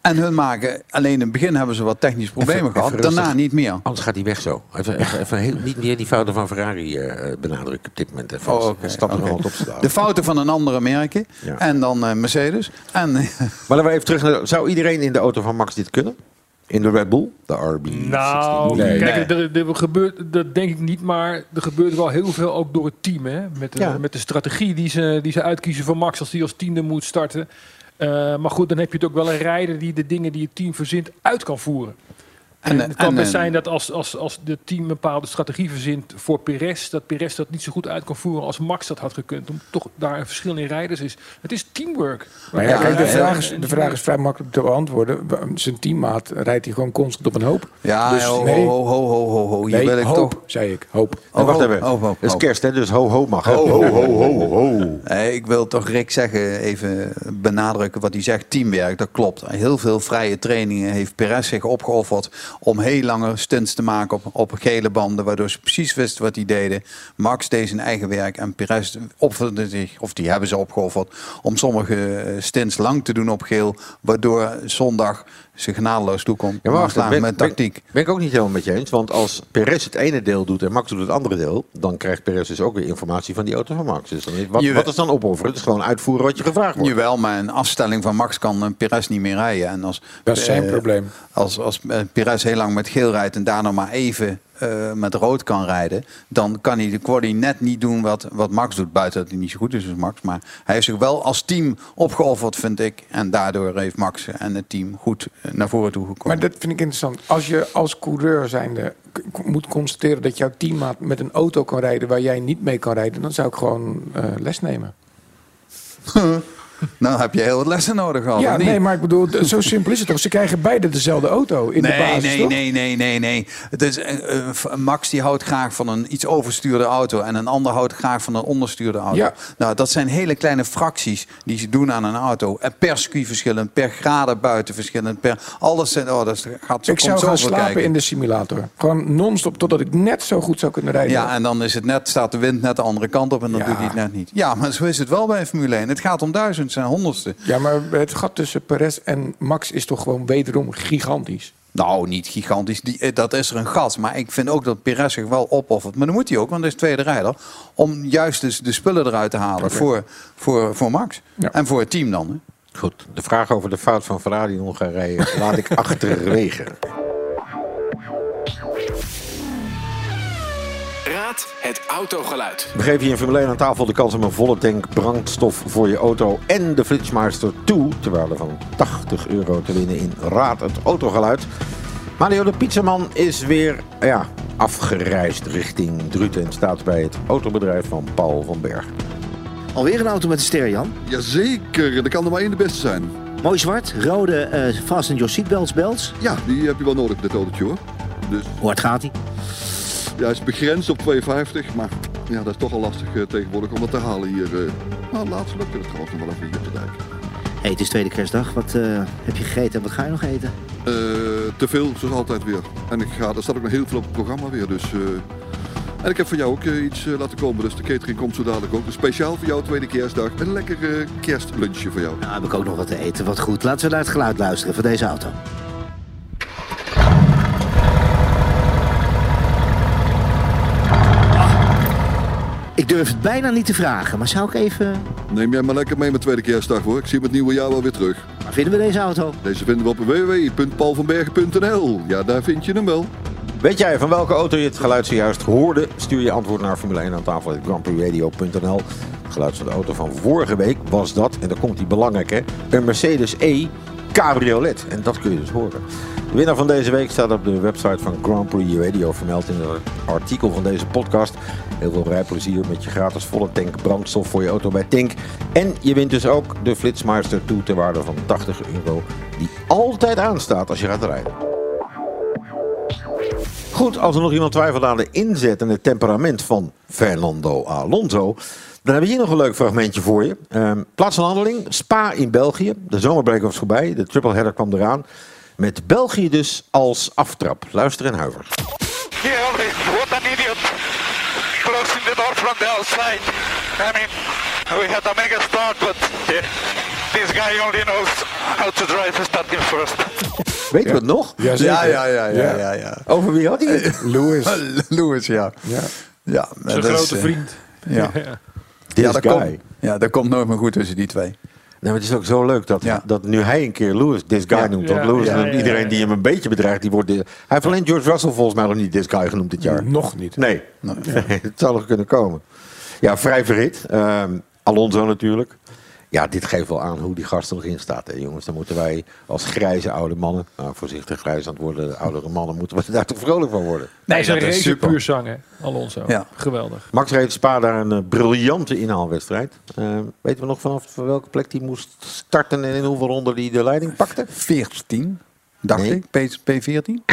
En hun maken, alleen in het begin hebben ze wat technische problemen Even- gehad. even daarna niet meer. Anders gaat hij weg zo. Even, even, even heel, niet meer die fouten van Ferrari eh, benadrukken op dit moment. Even Oh, oké, stappen oké. wat op te. De fouten van een andere merken. Ja. En dan eh, Mercedes. En, Maar laten we even terug naar... Zou iedereen in de auto van Max dit kunnen? In de Red Bull? De RB? Nou, Nee. kijk, Er, er gebeurt, dat denk ik niet, maar er gebeurt wel heel veel ook door het team. Hè? Met, de, Ja. met de strategie die ze, die ze uitkiezen voor Max als die als tiende moet starten. Eh, maar goed, dan heb je het ook wel een rijder die de dingen die het team verzint uit kan voeren. En, En, het kan en, best eh, zijn dat als, als, als de team een bepaalde strategie verzint voor Perez, dat Perez dat niet zo goed uit kan voeren als Max dat had gekund. Om toch daar een verschil in rijders is. Het is teamwork. Maar ja, kijk, de, vraag is, de vraag is vrij makkelijk te beantwoorden. Zijn teammaat rijdt hij gewoon constant op een hoop. Ja, Dus ho, nee. ho, ho, ho, ho, ho. Hier Nee, wil ik hoop, toch... zei ik. Hoop. En wacht even. ho, Het is kerst, hè? Dus ho, ho mag. hè? Ho, ho, ho, ho, ho. Ik wil toch Rick zeggen, even benadrukken wat hij zegt. Teamwerk, dat klopt. Heel veel vrije trainingen heeft Perez zich opgeofferd om heel lange stunts te maken op, op gele banden. Waardoor ze precies wisten wat die deden. Max deed zijn eigen werk en Perez offerde zich, of die hebben ze opgeofferd, om sommige eh, stunts lang te doen op geel. Waardoor zondag ze genadeloos toekomt. Ja, maar wacht, Slaan ben, met ben- tactiek. Ben, ik ook niet helemaal met je eens. Want als Perez het ene deel doet en Max doet het andere deel... dan krijgt Perez dus ook weer informatie van die auto van Max. Dus dan is, wat, wat is dan opofferen? Het is gewoon uitvoeren wat je gevraagd wordt. Jawel, maar een afstelling van Max kan een Perez niet meer rijden. En als, Dat is zijn eh, probleem. Als, als eh, Perez heel lang met geel rijdt en daarna maar even eh, met rood kan rijden, dan kan hij de quali net niet doen wat, wat Max doet. Buiten dat hij niet zo goed is als Max. Maar hij heeft zich wel als team opgeofferd, vind ik. En daardoor heeft Max en het team goed eh, naar voren toe gekomen. Maar dat vind ik interessant. Als je als coureur zijnde moet constateren dat jouw teammaat met een auto kan rijden waar jij niet mee kan rijden, dan zou ik gewoon eh, les nemen. Nou heb je heel wat lessen nodig gehad. ja, nee, maar ik bedoel, zo simpel is het toch? Ze krijgen beide dezelfde auto in de basis, nee, toch? nee, nee, nee, nee. Het is, eh, eh, Max die houdt graag van een iets overstuurde auto. En een ander houdt graag van een onderstuurde auto. Ja. Nou, dat zijn hele kleine fracties die ze doen aan een auto. En per circuit verschillend, per graden buiten verschillend. Per, alles zijn, oh, dat gaat Ik zou gaan slapen kijken. in de simulator. Gewoon non-stop totdat ik net zo goed zou kunnen rijden. Ja, en dan is het net, staat de wind net de andere kant op en dan Ja. doet hij het net niet. Ja, maar zo is het wel bij Formule 1. Het gaat om duizend en honderdste. Ja, maar het gat tussen Perez en Max is toch gewoon wederom gigantisch. Nou, niet gigantisch. Die, eh, dat is er een gat. Maar ik vind ook dat Perez zich wel opoffert. Maar dan moet hij ook, want hij is tweede rijder. Om juist dus de spullen eruit te halen voor, voor, voor Max. En voor het team dan. Hè. Goed, de vraag over de fout van Ferrari in Hongarije laat ik achterwege. Het autogeluid. We geven je in Formule 1 aan tafel de kans om een volle tank brandstof voor je auto en de Flitsmeister 2 ter waarde van 80 euro te winnen in Raad het Autogeluid. Mario de Pizzaman is weer ja, afgereisd richting Druten en staat bij het autobedrijf van Paul van Berg. Alweer een auto met een ster, Jan? Jazeker, er kan er maar één de beste zijn. Mooi zwart, rode eh fasten your seatbelts belts. Ja, die heb je wel nodig, dit autootje hoor. Dus, Hoe hard gaat hij? Ja, hij is begrensd op 250, maar ja, dat is toch al lastig eh, tegenwoordig om dat te halen hier. eh. Nou, laatst lukte het trouwens nog wel even hier op de dijk. Hey, het is tweede kerstdag. Wat eh, heb je gegeten en wat ga je nog eten? Te veel, zoals altijd weer. En ik ga, er staat ook nog heel veel op het programma weer, dus... en ik heb voor jou ook iets laten komen, dus de catering komt zo dadelijk ook. Dus speciaal voor jou, tweede kerstdag, een lekker kerstlunchje voor jou. Nou, heb ik ook nog wat te eten. Wat goed. Laten we naar het geluid luisteren van deze auto. Ik durf het bijna niet te vragen, maar zou ik even... Neem jij maar lekker mee met tweede kerstdag hoor. Ik zie het nieuwe jaar wel weer terug. Waar vinden we deze auto? Deze vinden we op www.paulvanbergen.nl. Ja, daar vind je hem wel. Weet jij van welke auto je het geluid zojuist hoorde? Stuur je antwoord naar Formule 1 aan tafel grandprixradio.nl. Het geluid van de auto van vorige week was dat, en dan komt die belangrijk hè, een Mercedes E Cabriolet. En dat kun je dus horen. De winnaar van deze week staat op de website van Grand Prix Radio vermeld in het artikel van deze podcast. Heel veel rijplezier met je gratis volle tank brandstof voor je auto bij Tink. En je wint dus ook de Flitsmeister 2 ter waarde van 80 euro. Die altijd aanstaat als je gaat rijden. Goed, als er nog iemand twijfelt aan de inzet en het temperament van Fernando Alonso. Dan hebben we hier nog een leuk fragmentje voor je. Ehm, plaats van handeling, Spa in België. De zomerbreak was voorbij, de triple header kwam eraan. Met België dus als aftrap. Luister en huiver. Yeah, what an idiot. Closing the door from the outside. I mean, we had a mega start, but yeah, this guy only knows how to drive starting first. Weet je het nog? Jazeker. Ja, ja, ja, ja, ja, ja. Over wie had hij het? Lewis. Lewis, ja. Ja. Ja, Zijn is, grote eh, vriend. Ja. Ja, dat guy. Komt, ja, dat komt nooit meer goed tussen die twee. Nee, maar het is ook zo leuk dat, Ja. dat nu hij een keer Lewis this guy Ja. noemt. Ja, Want Lewis ja, noemt ja, iedereen die hem een beetje bedreigt, die wordt... Hij heeft alleen George Russell volgens mij nog niet this guy genoemd dit jaar. Nog niet. Nee, het zou nog kunnen komen. Ja, vrij verhit. Ehm, Alonso natuurlijk. Ja, dit geeft wel aan hoe die gast er nog in staat. Hè, jongens, dan moeten wij als grijze oude mannen... Nou, voorzichtig grijs aan het worden, oudere mannen... moeten we daar toch vrolijk van worden. Nee, dat is super. puur zangen, Alonso. Ja. Geweldig. Max reed Spa daar een eh, briljante inhaalwedstrijd. Eh, weten we nog vanaf welke plek hij moest starten... en in hoeveel ronden hij de leiding pakte? 14, dacht Nee. ik. P, P14.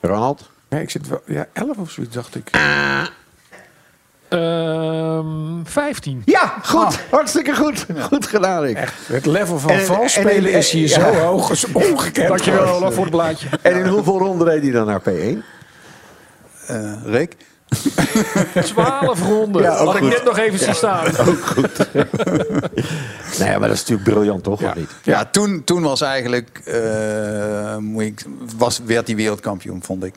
Ronald? Nee, ik zit wel... Ja, 11 of zoiets, dacht ik. Ehm 15. Ja, goed. Hartstikke goed. Goed gedaan, Rick. Het level van En- vals en- spelen en- is hier ja. zo hoog als ongekend. Dankjewel Olaf voor het blaadje. En in hoeveel ronden reed hij dan naar P1? Eh, Rick? 12 ronden. Ja, ook Had ik goed. net nog even zien staan. Ook goed. nee, maar dat is natuurlijk briljant, toch? Of niet? Ja, toen, toen was eigenlijk, eh, moet ik, was, werd hij wereldkampioen, vond ik.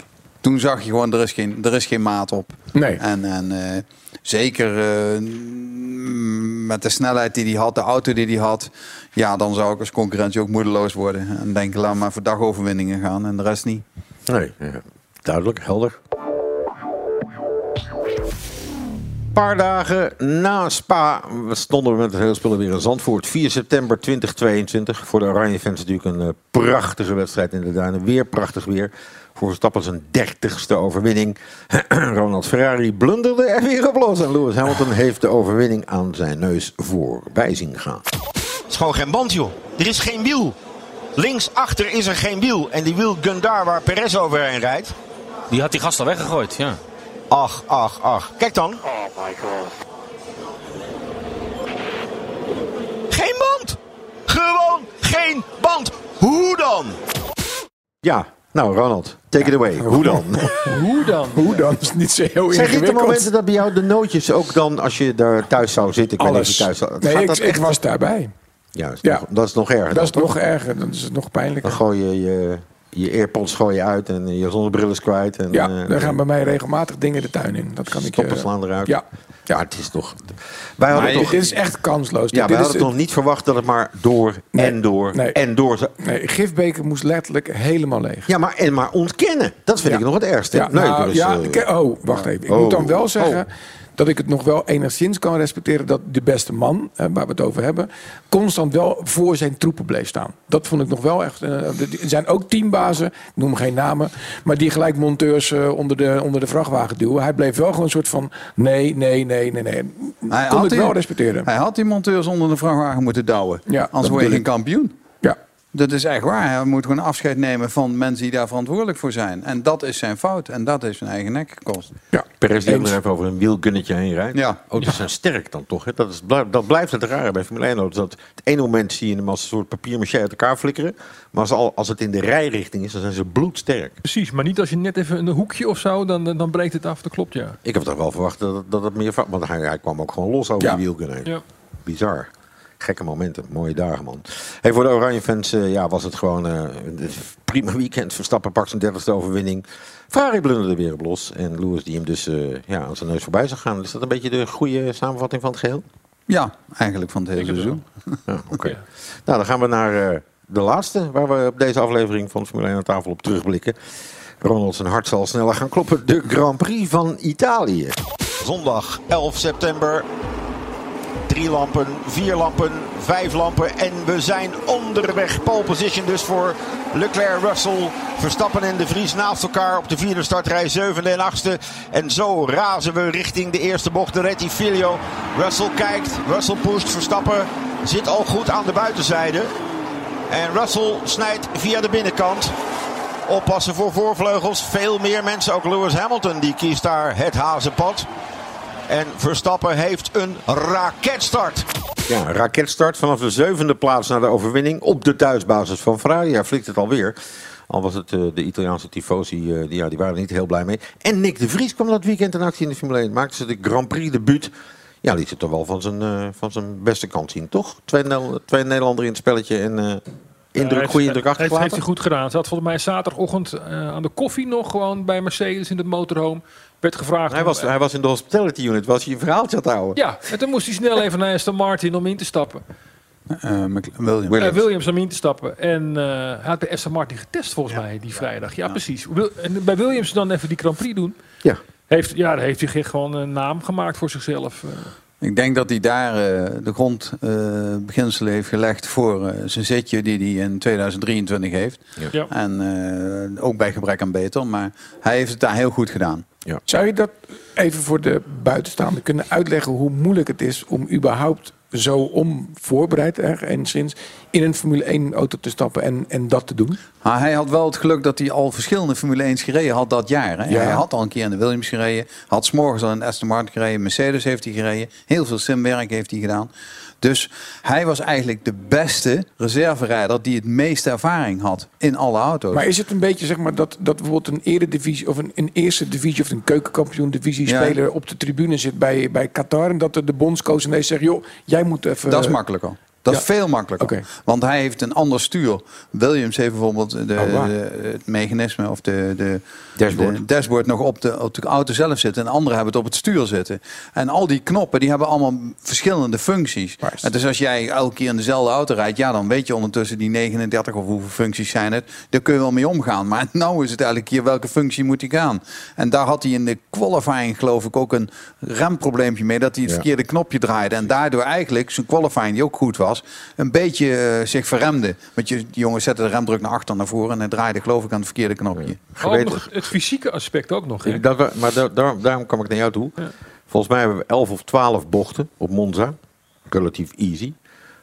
Toen zag je gewoon, er is geen, er is geen maat op. Nee. En, en eh, zeker eh, met de snelheid die hij had, de auto die hij had. Ja, dan zou ik als concurrentie ook moedeloos worden. En denken, laat maar voor dagoverwinningen gaan en de rest niet. Nee, ja. duidelijk, helder. Een paar dagen na Spa stonden we met het hele spullen weer in Zandvoort. 4 september 2022. Voor de Oranje fans natuurlijk een eh, prachtige wedstrijd in de Duinen. Weer prachtig weer. Voor Verstappen zijn dertigste overwinning. Ronald Ferrari blunderde er weer op los. En Lewis Hamilton heeft de overwinning aan zijn neus voorbij zien gaan. Het is gewoon geen band, joh. Er is geen wiel. Links achter is er geen wiel. En die wielgun daar waar Perez overheen rijdt. Die had die gast al weggegooid, ja. Ach, ach, ach. Kijk dan. Oh my god. Geen band. Gewoon geen band. Hoe dan? Ja, nou Ronald, take it away. Hoe dan? Hoe dan? Hoe dan? is niet zo heel Zeg je de momenten dat bij jou de nootjes ook dan, als je daar thuis zou zitten, ik weet niet of Alles. je thuis zou, Nee, gaat ik, dat ik echt? was daarbij. Juist, Ja. nog- dat is nog erger. Dat is nog erger. Dan is het nog pijnlijker. Dan gooi je je, je earpods gooi je uit en je zonnebril is kwijt. En, Ja, er gaan bij mij regelmatig dingen de tuin in. Dat kan ik stoppen eh, slaan eruit. Ja. Ja, het is toch... Wij hadden toch... dit is echt kansloos. Ja, dit wij is hadden toch niet verwacht dat het maar door en door nee. en door... Nee, Gifbeker moest letterlijk helemaal leeg. Ja, maar, en maar ontkennen. Dat vind Ja. ik nog het ergste. Ja, nee, nou, dus, ja, eh, oh, wacht even. Ik oh, moet dan wel zeggen oh. Dat ik het nog wel enigszins kan respecteren dat de beste man, waar we het over hebben, constant wel voor zijn troepen bleef staan. Dat vond ik nog wel echt. eh, er zijn ook teambazen, ik noem geen namen, maar die gelijk monteurs eh, onder, de, onder de vrachtwagen duwen. Hij bleef wel gewoon een soort van nee, nee, nee, nee, nee. Hij kon die- wel respecteren. Hij had die monteurs onder de vrachtwagen moeten douwen. Ja, Anders word je geen kampioen. Ja. Dat is echt waar. Hij moet gewoon afscheid nemen van mensen die daar verantwoordelijk voor zijn. En dat is zijn fout. En dat is zijn eigen nek gekost. Ja. Perez die nog even over een wielgunnetje heen rijdt. Ja. Auto's zijn sterk dan toch. Hè? Dat, is, dat blijft het rare bij Formule 1 auto's. Dat het ene moment zie je hem als een soort papier uit elkaar flikkeren. Maar als, al, als het in de rijrichting is, dan zijn ze bloedsterk. Precies, maar niet als je net even een hoekje of zo, dan, dan breekt het af. Dat klopt, ja. Ik heb toch wel verwacht dat, dat het meer... Want hij, hij kwam ook gewoon los over Ja. die wielgun heen. Ja. Bizar. Gekke momenten, mooie dagen man. Hey, voor de Oranje fans ja, was het gewoon eh, een prima weekend. Verstappen pakt zijn dertigste overwinning. Ferrari blunderde weer op los. En Lewis die hem dus eh, ja, aan zijn neus voorbij zag gaan. Is dat een beetje de goede samenvatting van het geheel? Ja, eigenlijk van het hele seizoen. Ja, oké. Ja. Nou, dan gaan we naar eh, de laatste, waar we op deze aflevering van Formule 1 aan tafel op terugblikken. Ronald zijn hart zal sneller gaan kloppen. De Grand Prix van Italië. Zondag 11 september. Drie lampen, vier lampen, vijf lampen. En we zijn onderweg. Pole position dus voor Leclerc, Russell, Verstappen en De Vries naast elkaar op de vierde startrij, zevende en achtste. En zo razen we richting de eerste bocht, de Rettifilio. Russell kijkt, Russell pusht, Verstappen zit al goed aan de buitenzijde. En Russell snijdt via de binnenkant. Oppassen voor voorvleugels. Veel meer mensen. Ook Lewis Hamilton die kiest daar het hazenpad. En Verstappen heeft een raketstart. Ja, een raketstart vanaf de zevende plaats naar de overwinning op de thuisbasis van Ferrari. Hij flikt het alweer. Al was het eh, de Italiaanse tifosi, eh, die, ja, die waren er niet heel blij mee. En Nick de Vries kwam dat weekend in actie in de Formule 1. Maakte ze de Grand Prix debuut. Ja, liet het toch wel van zijn, eh, van zijn beste kant zien, toch? Twee, twee Nederlander in het spelletje en eh indruk, heeft- goede indruk heeft, heeft achtergelaten. hij goed gedaan. Ze had volgens mij zaterdagochtend eh, aan de koffie nog gewoon bij Mercedes in het motorhome. Werd gevraagd. Hij om- was, hij was in de hospitality unit, was hij een verhaaltje aan het houden. Ja, en toen moest hij snel even naar Aston Martin om in te stappen. Eh, Mc- Williams. Williams, Williams om in te stappen. En eh, hij had bij Aston Martin getest volgens mij die vrijdag. Ja, precies. Wil- en bij Williams dan even die Grand Prix doen. Ja. Heeft, ja, daar heeft hij gewoon een naam gemaakt voor zichzelf. eh. Ik denk dat hij daar eh, de grondbeginselen heeft gelegd voor eh, zijn zitje die hij in 2023 heeft. Ja. En eh, ook bij gebrek aan beter. Maar hij heeft het daar heel goed gedaan. Zou je dat even voor de buitenstaande kunnen uitleggen hoe moeilijk het is om überhaupt zo om voorbereid er enigszins in een Formule 1 auto te stappen en, en dat te doen? Maar hij had wel het geluk dat hij al verschillende Formule 1's gereden had dat jaar. Hè? Ja. Hij had al een keer in de Williams gereden. Had s'morgens al in Aston Martin gereden. Mercedes heeft hij gereden. Heel veel simwerk heeft hij gedaan. Dus hij was eigenlijk de beste reserverijder die het meeste ervaring had in alle auto's. Maar is het een beetje zeg maar dat, dat bijvoorbeeld een eredivisie of een, een eerste divisie of een keukenkampioen divisie Ja. speler op de tribune zit bij, bij Qatar en dat de, de bondscoach ineens zegt, joh, jij moet even... Dat is makkelijker. Dat is veel makkelijker. Want hij heeft een ander stuur. Williams heeft bijvoorbeeld de, Oh, de- het mechanisme of de, de, Dashboard. de dashboard nog op de, op de auto zelf zitten. En anderen hebben het op het stuur zitten. En al die knoppen die hebben allemaal verschillende functies. En dus als jij elke keer in dezelfde auto rijdt, ja, dan weet je ondertussen die 39 of hoeveel functies zijn het. Daar kun je wel mee omgaan. Maar nou is het elke keer welke functie moet hij gaan. En daar had hij in de qualifying geloof ik ook een remprobleempje mee. Dat hij het Ja. verkeerde knopje draaide. En daardoor eigenlijk zijn qualifying, die ook goed was, een beetje eh, zich verremde. Want je, die jongens zetten de remdruk naar achter naar voren. En hij draaide geloof ik aan het verkeerde knopje. Nog het fysieke aspect ook nog. Hè? Dat, we- maar da- daar- daarom kwam ik naar jou toe. Volgens mij hebben we 11 of 12 bochten op Monza. Relatief easy.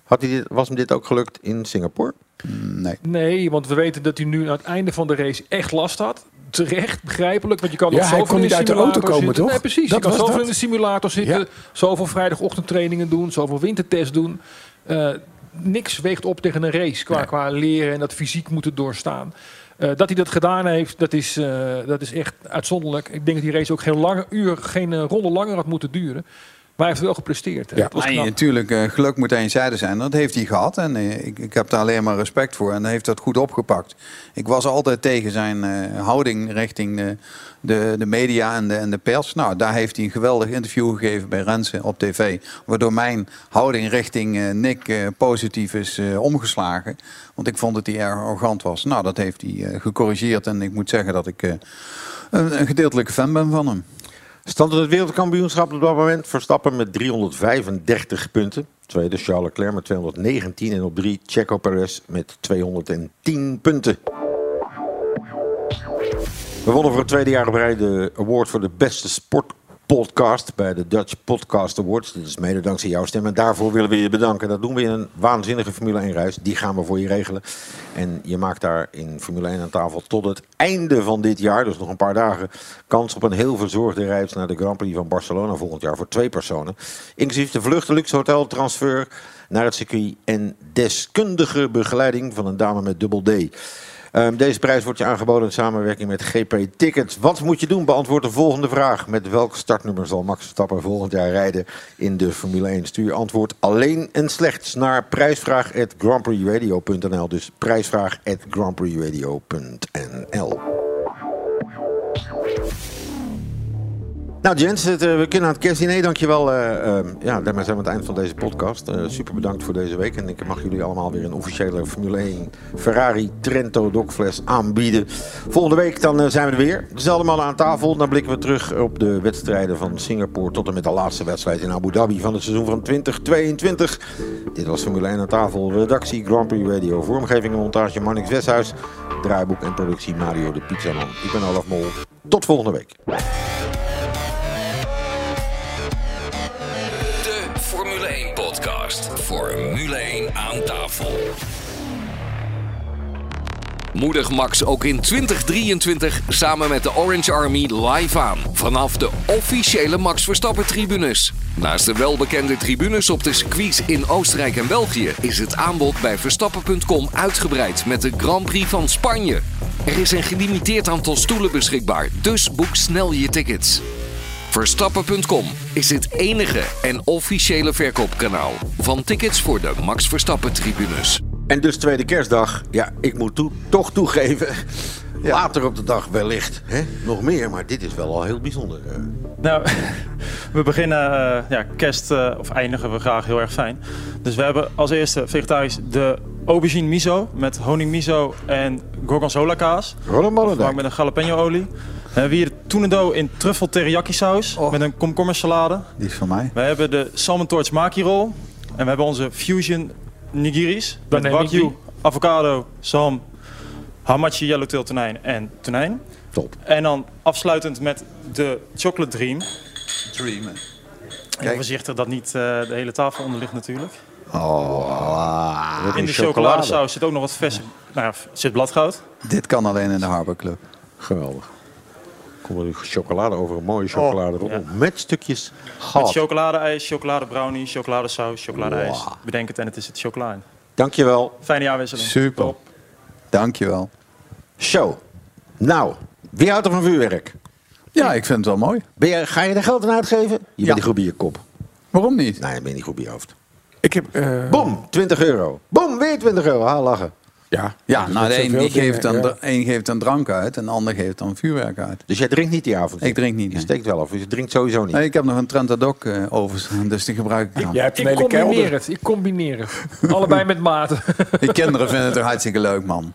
Had hij dit, was hem dit ook gelukt in Singapore? Nee. Nee, want we weten dat hij nu aan het einde van de race echt last had. Terecht, begrijpelijk. Want je kan Ja, nog hij zoveel kon in niet uit de simulator auto komen, zitten. toch? Nee, precies. Dat je kan was zoveel dat. in de simulator zitten. Ja. Zoveel vrijdagochtendtrainingen doen. Zoveel wintertest doen. Eh, niks weegt op tegen een race qua, qua leren en dat fysiek moeten doorstaan. Eh, dat hij dat gedaan heeft, dat is, eh, dat is echt uitzonderlijk. Ik denk dat die race ook geen lange uur, geen ronde langer had moeten duren. Maar hij heeft wel gepresteerd. hè. Het was Maar knap. natuurlijk, eh, geluk moet aan je zijde zijn. Dat heeft hij gehad. En eh, ik, ik heb daar alleen maar respect voor. En hij heeft dat goed opgepakt. Ik was altijd tegen zijn eh, houding richting de, de media en de, en de pers. Nou, daar heeft hij een geweldig interview gegeven bij Rensen op tv. Waardoor mijn houding richting eh, Nick positief is omgeslagen. Want ik vond dat hij erg arrogant was. Nou, dat heeft hij gecorrigeerd. En ik moet zeggen dat ik eh, een, een gedeeltelijke fan ben van hem. Stand in het wereldkampioenschap op dat moment. Verstappen met 335 punten. Tweede Charles Leclerc met 219. En op drie Checo Perez met 210 punten. We wonnen voor het tweede jaar op de award voor de beste sportpodcast bij de Dutch Podcast Awards. Dit is mede dankzij jouw stem en daarvoor willen we je bedanken. Dat doen we in een waanzinnige Formule 1 reis. Die gaan we voor je regelen. En je maakt daar in Formule 1 aan tafel tot het einde van dit jaar, dus nog een paar dagen, kans op een heel verzorgde reis naar de Grand Prix van Barcelona volgend jaar voor twee personen. Inclusief de vlucht, luxe hotel, transfer naar het circuit en deskundige begeleiding van een dame met dubbel D. Ehm, deze prijs wordt je aangeboden in samenwerking met GP Tickets. Wat moet je doen? Beantwoord de volgende vraag. Met welk startnummer zal Max Verstappen volgend jaar rijden in de Formule 1? Stuur antwoord alleen en slechts naar prijsvraag.grandprixradio.nl. Dus prijsvraag.grandprixradio.nl. Nou Jens, eh, we kunnen aan het kerstdiner. Dankjewel. eh eh, ja, daarmee zijn we aan het eind van deze podcast. Eh, super bedankt voor deze week. En ik mag jullie allemaal weer een officiële Formule 1 Ferrari Trento Dokfles aanbieden. Volgende week dan zijn we er weer. Dezelfde mannen aan tafel. Dan blikken we terug op de wedstrijden van Singapore tot en met de laatste wedstrijd in Abu Dhabi van het seizoen van 2022. Dit was Formule 1 aan tafel. Redactie Grand Prix Radio. Vormgeving en montage Marnix Westhuis. Draaiboek en productie Mario de Pizzaman. Ik ben Olaf Mol. Tot volgende week. Formule 1 aan tafel. Moedig Max ook in 2023 samen met de Orange Army live aan. Vanaf de officiële Max Verstappen tribunes. Naast de welbekende tribunes op de circuits in Oostenrijk en België... is het aanbod bij Verstappen.com uitgebreid met de Grand Prix van Spanje. Er is een gelimiteerd aantal stoelen beschikbaar, dus boek snel je tickets. Verstappen.com is het enige en officiële verkoopkanaal van tickets voor de Max Verstappen tribunes. En dus tweede kerstdag. Ja, ik moet toe, toch toegeven. Later op de dag wellicht. Hè? Nog meer, maar dit is wel al heel bijzonder. eh. Nou, we beginnen, eh, ja, kerst, eh, of eindigen we graag heel erg fijn. Dus we hebben als eerste vegetarisch de aubergine miso met honing miso en gorgonzola kaas. Vervangen met een jalapeno olie. We hebben hier de Toenado in truffel teriyaki saus met een komkommersalade. Die is van mij. We hebben de Salmon Torch Maki Roll. En we hebben onze Fusion Nigiris. Met neem ik wagyu, avocado, zalm, hamachi yellowtail tonijn en tonijn. Top. En dan afsluitend met de Chocolate Dream. Dream. Heel voorzichtig dat niet eh, de hele tafel onder ligt natuurlijk. Oh, In de chocoladesaus zit ook nog wat verse... Nou ja, zit bladgoud. Dit kan alleen in de Harbor Club. Geweldig. Kom er chocolade over, een mooie chocolade Oh, ja. Met stukjes Met gat. chocoladeijs, chocoladebrownie, chocoladesaus, chocoladeijs. Bedenk het en het is het chocola. Dankjewel. Fijne jaarwisseling. Super. Dankjewel. Show. Nou, wie houdt er van vuurwerk? Ja, ik vind het wel mooi. Ben je, ga je er geld aan uitgeven? Je bent niet goed bij je kop. Waarom niet? Nee, je bent niet goed bij je hoofd. Ik heb... eh, Boom, 20 euro. Boom, weer 20 euro. Ha, lachen. Ja, Ja, dus nou, de een, die geeft dan, ja. een geeft dan drank uit en de ander geeft dan vuurwerk uit. Dus jij drinkt niet die avond? Ik drink niet. Je nee. steekt wel af, dus je drinkt sowieso niet. Nee, ik heb nog een Trentadoc eh overstaan, dus die gebruik ik dan. Jij hebt een Ik hele combineer kelder. het. Ik combineer het. Allebei met maten. Die kinderen vinden het toch hartstikke leuk, man.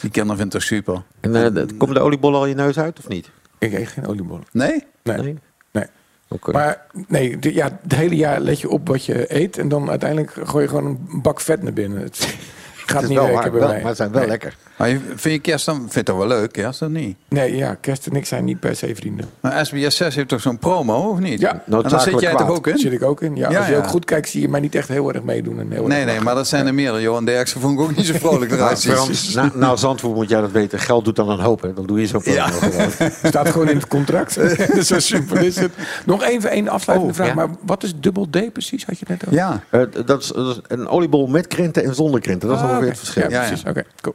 Die kinderen vinden het toch super. En eh, de- komen de oliebollen al je neus uit of niet? Ik eet geen oliebollen. Nee? Nee. Nee? Maar nee, de, ja, het hele jaar let je op wat je eet. En dan uiteindelijk gooi je gewoon een bak vet naar binnen. Het gaat Het is niet werken waar, bij wel- mij. maar het zijn wel Nee. lekker. Maar vind je kerst dan, vind je het toch wel leuk, kerst of niet? Nee, ja, kerst en ik zijn niet per se vrienden. Maar SBS 6 heeft toch zo'n promo, of niet? Ja, en daar zit jij toch ook in? Zit ik ook in. Ja, Ja, als je ja. ook goed kijkt, zie je mij niet echt heel erg meedoen. En heel Nee, erg nee, maar dat zijn er meerdere. Johan Derksen vond ik ook niet zo vrolijk eruit zien. Na, na Zandvoort moet jij dat weten. Geld doet dan een hoop, hè. Dan doe je zo'n Ja. promo gewoon. staat gewoon in het contract. zo simpel is het. Nog even één afsluitende Oh, vraag. ja. Maar wat is dubbel D precies? Had je net over? Ja, Eh, dat, is, dat is een oliebol met krenten en zonder krenten. Dat is Ah, ongeveer het verschil. Ja, Ja, ja. precies. Oké, cool.